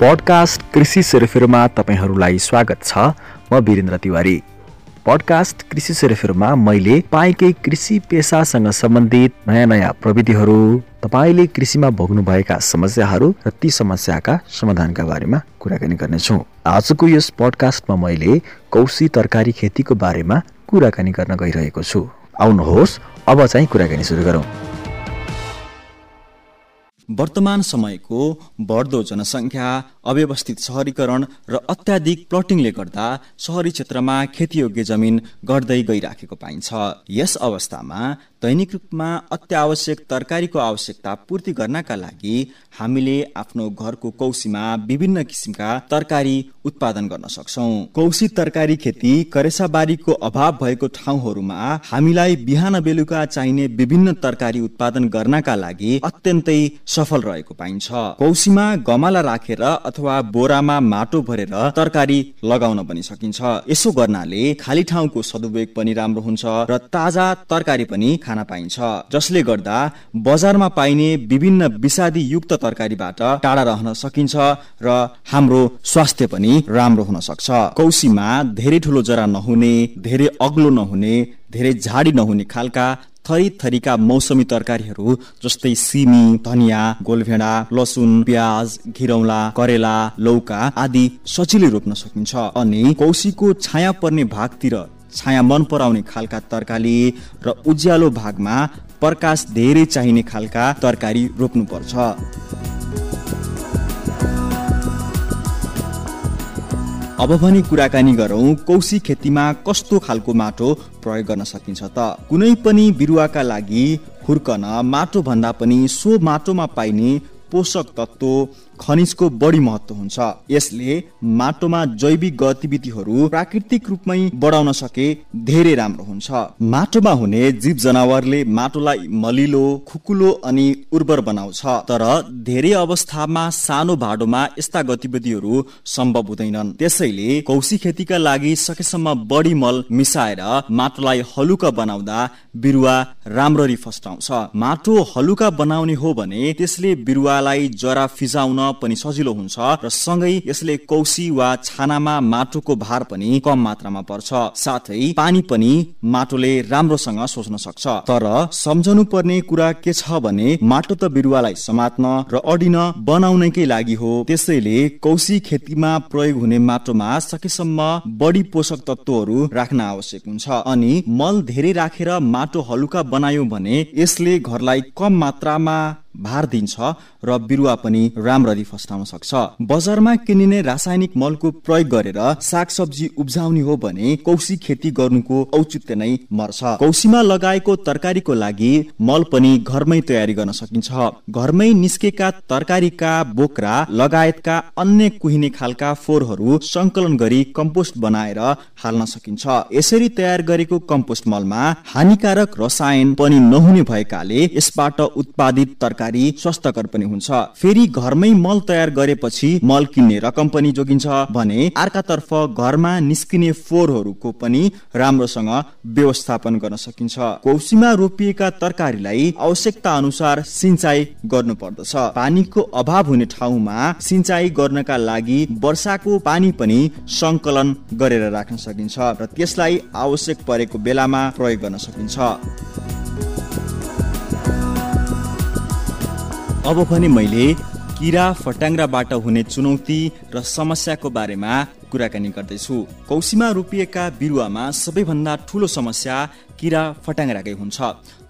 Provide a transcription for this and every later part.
Podcast कृषि सेरोफेरोमा तपाईँहरूलाई स्वागत छ। म वीरेन्द्र तिवारी। पडकास्ट कृषि सेरोफेरोमा मैले पाएकै कृषि पेसासँग सम्बन्धित नयाँ नयाँ प्रविधिहरू तपाईँले कृषिमा भोग्नुभएका समस्याहरू र ती समस्याका समाधानका बारेमा कुराकानी गर्नेछौँ। आजको यस पडकास्टमा मैले कौशी तरकारी खेतीको बारेमा कुराकानी गर्न गइरहेको छु। आउनुहोस् अब चाहिँ कुराकानी सुरु गरौँ। वर्तमान समयको बढ्दो जनसङ्ख्या अव्यवस्थित सहरीकरण र अत्याधिक प्लटिङले गर्दा सहरी क्षेत्रमा खेतीयोग्य जमिन गर्दै गइराखेको पाइन्छ। यस अवस्थामा दैनिक रूपमा अत्यावश्यक तरकारीको आवश्यकता पूर्ति गर्नका लागि हामीले आफ्नो घरको कौशीमा विभिन्न किसिमका तरकारी उत्पादन गर्न सक्छौ। कौशी तरकारी खेती करेसाबारीको अभाव भएको ठाउँहरूमा हामीलाई बिहान बेलुका चाहिने विभिन्न तरकारी उत्पादन गर्नका लागि अत्यन्तै सफल रहेको पाइन्छ। कौशीमा गमला राखेर अथवा बोरामा माटो भरेर तरकारी लगाउन पनि सकिन्छ। यसो गर्नाले खाली ठाउँको सदुपयोग पनि राम्रो हुन्छ र ताजा तरकारी पनि खान पाइन्छ जसले गर्दा बजारमा पाइने विभिन्न विषादी युक्त तरकारीबाट टाढा रहन सकिन्छ र हाम्रो स्वास्थ्य पनि राम्रो हुन सक्छ। कौशीमा धेरै ठुलो जरा नहुने धेरै अग्लो नहुने धेरै झाडी नहुने खालका थरी थरीका मौसमी तरकारीहरू जस्तै सिमी धनियाँ गोलभेडा लसुन प्याज घिरौला करेला लौका आदि सजिलै रोप्न सकिन्छ। अनि कौशीको छाया पर्ने भागतिर छाया मन पराउने खालका तरकारी र उज्यालो भागमा प्रकाश धेरै चाहिने खालका तरकारी रोप्नुपर्छ। अब भने कुराकानी गरौँ कौशी खेतीमा कस्तो खालको माटो प्रयोग गर्न सकिन्छ त? कुनै पनि बिरुवाका लागि हुर्कन माटो भन्दा पनि सो माटोमा पाइने पोषक तत्व खनिजको बढी महत्व हुन्छ। यसले माटोमा जैविक गतिविधिहरू प्राकृतिक रूपमै बढाउन सके धेरै राम्रो हुन्छ। माटोमा हुने जीव जनावरले माटोलाई मलिलो खुकुलो अनि उर्वर बनाउँछ। तर धेरै अवस्थामा सानो भाडोमा यस्ता गतिविधिहरू सम्भव हुँदैनन्। त्यसैले कौशी खेतीका लागि सकेसम्म बढी मल मिसाएर माटोलाई हलुका बनाउँदा बिरुवा राम्ररी फस्टाउँछ। माटो हलुका बनाउने हो भने त्यसले बिरुवालाई जरा फिजाउन पनि सजिलो हुन्छ र सँगै यसले कौशी वा छानामा माटोको भार पनि कम मात्रामा पर्छ। साथै पानी पनि माटोले राम्रोसँग सोच्न सक्छ। तर सम्झनु पर्ने कुरा के छ भने माटो त बिरुवालाई समात्न र अडिन बनाउनकै लागि हो। त्यसैले कौशी खेतीमा प्रयोग हुने माटोमा सकेसम्म बढी पोषक तत्वहरू राख्न आवश्यक हुन्छ। अनि मल धेरै राखेर माटो हलुका बनायो भने यसले घरलाई कम मात्रामा भार दिन्छ र बिरुवा पनि राम्ररी फस्टाउन सक्छ। बजारमा किनिने रासायनिक मलको प्रयोग गरेर सागसब्जी उब्जाउने हो भने कौशी खेती गर्नुको औचित्य नै मर्छ। कौशीमा लगाएको तरकारीको लागि मल पनि घरमै तयारी गर्न सकिन्छ। घरमै निस्केका तरकारीका बोक्रा लगायतका अन्य कुहिने खालका फोहोरहरू संकलन गरी कम्पोस्ट बनाएर हाल्न सकिन्छ। यसरी तयार गरेको कम्पोस्ट मलमा हानिकारक रसायन पनि नहुने भएकाले यसबाट उत्पादित तरकारी स्वस्थकर पनि हुन्छ। फेरि घरमै मल तयार गरेपछि मल किन्ने रकम पनि जोगिन्छ भने अर्कातर्फ घरमा निस्किने फोहोरहरूको पनि राम्रोसँग व्यवस्थापन गर्न सकिन्छ। कौशीमा रोपिएका तरकारीलाई आवश्यकता अनुसार सिंचाई गर्नु पर्दछ पानीको अभाव हुने ठाउँमा सिंचाई गर्नका लागि वर्षाको पानी पनि संकलन गरेर राख्न सकिन्छ र त्यसलाई आवश्यक परेको बेलामा प्रयोग गर्न सकिन्छ। अब भने मैले किरा फट्याङ्ग्राबाट हुने चुनौती र समस्याको बारेमा कुराकानी गर्दैछु। कौशीमा रोपिएका बिरुवामा सबैभन्दा ठुलो समस्या किरा फट्याङ्ग्राकै हुन्छ।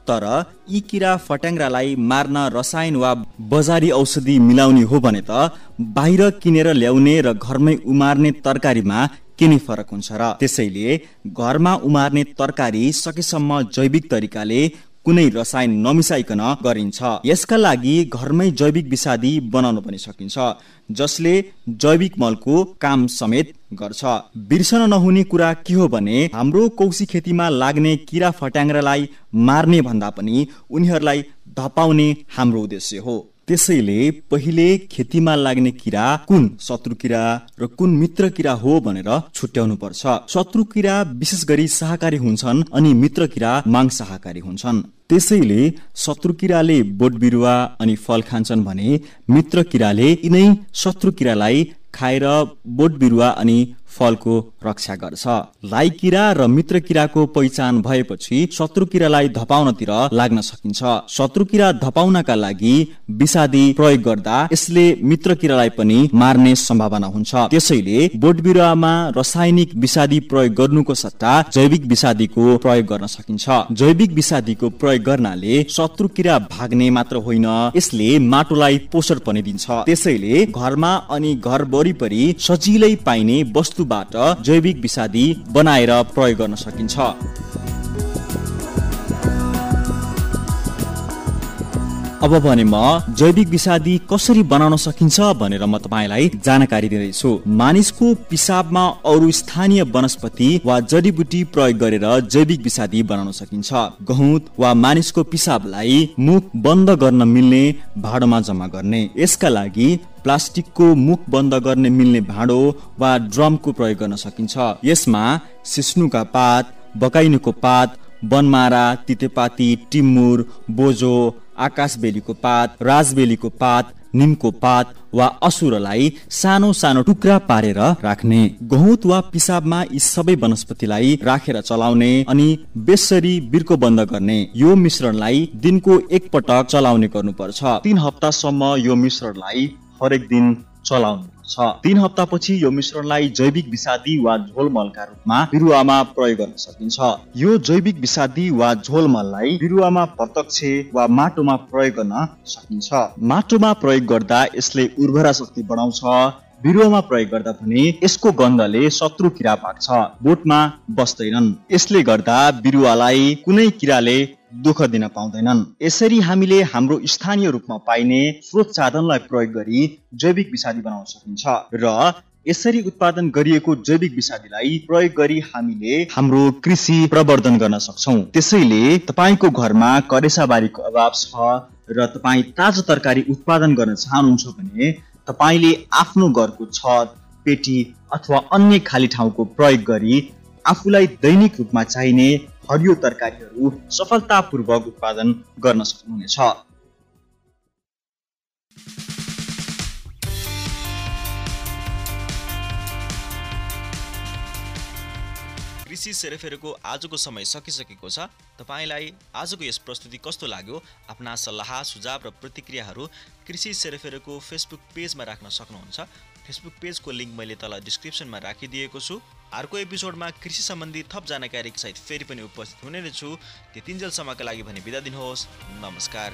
तर यी किरा फट्याङ्ग्रालाई मार्न रसायन वा बजारी औषधि मिलाउने हो भने त बाहिर किनेर ल्याउने र घरमै उमार्ने तरकारीमा के नै फरक हुन्छ र त्यसैले घरमा उमार्ने तरकारी सकेसम्म जैविक तरिकाले कुनै रसायन नमिसाइकन गरिन्छ। यसका लागि घरमै जैविक विषादी बनाउन पनि सकिन्छ जसले जैविक मलको काम समेत गर्छ। बिर्सन नहुने कुरा के हो भने हाम्रो कौशी खेतीमा लाग्ने किरा फट्याङ्ग्रालाई मार्ने भन्दा पनि उनीहरूलाई धपाउने हाम्रो उद्देश्य हो। त्यसैले पहिले खेतीमा लाग्ने किरा कुन शत्रु किरा र कुन मित्र किरा हो भनेर छुट्याउनु पर्छ शत्रु किरा विशेष गरी शाहकारी हुन्छन् अनि मित्र किरा मांसाहाकारी हुन्छन्। त्यसैले शत्रु किराले बोट बिरुवा अनि फल खान्छन् भने मित्र किराले यिनै शत्रु किरालाई खाएर बोट बिरुवा अनि फलको रक्षा गर्छ। लाई किरा र मित्र किराको पहिचान भएपछि शत्रु किरालाई धपाउनतिर लाग्न सकिन्छ। शत्रु किरा धपाउनका लागि विषादी प्रयोग गर्दा यसले मित्र किरालाई पनि मार्ने सम्भावना हुन्छ। त्यसैले बोट बिरुवामा रासायनिक विषादी प्रयोग गर्नुको सट्टा जैविक विषादीको प्रयोग गर्न सकिन्छ। जैविक विषादीको प्रयोग गर्नाले शत्रु किरा भाग्ने मात्र होइन यसले माटोलाई पोषण पनि दिन्छ। त्यसैले घरमा अनि घर वरिपरि सजिलै पाइने वस्तु वस्तुबाट जैविक विषादी बनाएर प्रयोग गर्न सकिन्छ। अब भने म जैविक विषादी कसरी बनाउन सकिन्छ भनेर म तपाईँलाई जानकारी दिँदैछु। मानिसको पिसाबमा अरू स्थानीय वनस्पति वा जडीबुटी प्रयोग गरेर जैविक विषादी बनाउन सकिन्छ। गहुँत वा मानिसको पिसाबलाई मुख बन्द गर्न मिल्ने भाँडोमा जम्मा गर्ने। यसका लागि प्लास्टिकको मुख बन्द गर्ने मिल्ने भाँडो वा ड्रमको प्रयोग गर्न सकिन्छ। यसमा सिस्नुका पात बकाइनुको पात बनमारा तितेपाती टिमुर बोजो आकाशबेलीको पात राजबेलीको पात निमको पात वा असुरलाई सानो सानो टुक्रा पारेर राख्ने। गहुँत वा पिसाबमा यी सबै वनस्पतिलाई राखेर चलाउने अनि बेसरी बिर्को बन्द गर्ने यो मिश्रणलाई दिनको एक पटक चलाउने गर्नुपर्छ। तीन हप्तासम्म यो मिश्रणलाई हरेक दिन चलाउनु छ तीन हप्तापछि यो मिश्रणलाई जैविक विषादी वा झोलमलका रूपमा बिरुवामा प्रयोग गर्न सकिन्छ। यो जैविक विषादी वा झोलमललाई बिरुवामा प्रत्यक्ष वा माटोमा प्रयोग गर्न सकिन्छ। माटोमा प्रयोग गर्दा यसले उर्वरा शक्ति बढाउँछ। बिरुवामा प्रयोग गर्दा भने यसको गन्धले शत्रु किरा पाक्छ। बोटमा बस्दैनन्। यसले गर्दा बिरुवालाई कुनै किराले दुःख दिन पाउँदैनन्। यसरी हामीले हाम्रो स्थानीय रूपमा पाइने स्रोत साधनलाई प्रयोग गरी जैविक विषादी बनाउन सकिन्छ र यसरी उत्पादन गरिएको जैविक विषादीलाई प्रयोग गरी हामीले हाम्रो कृषि प्रवर्धन गर्न सक्छौ। त्यसैले तपाईँको घरमा करेसाबारीको अभाव छ र तपाईँ ताजा तरकारी उत्पादन गर्न चाहनुहुन्छ भने तपाईँले आफ्नो घरको छत पेटी अथवा अन्य खाली ठाउँको प्रयोग गरी आफूलाई दैनिक रूपमा चाहिने हरियो तरकारीहरू सफलतापूर्वक उत्पादन गर्न सक्नुहुनेछ। कृषि सेरेफेरोको आजको समय सकिसकेको छ। तपाईँलाई आजको यस प्रस्तुति कस्तो लाग्यो? आफ्ना सल्लाह सुझाव र प्रतिक्रियाहरू कृषि सेरेफेरोको फेसबुक पेजमा राख्न सक्नुहुन्छ। फेसबुक पेजको लिङ्क मैले तल डिस्क्रिप्सनमा राखिदिएको छु। अर्को एपिसोडमा कृषि सम्बन्धी थप जानकारी सहित फेरि पनि उपस्थित हुने नै छु त्यतिन्जेलसम्मका लागि भने बिदा दिनुहोस्। नमस्कार।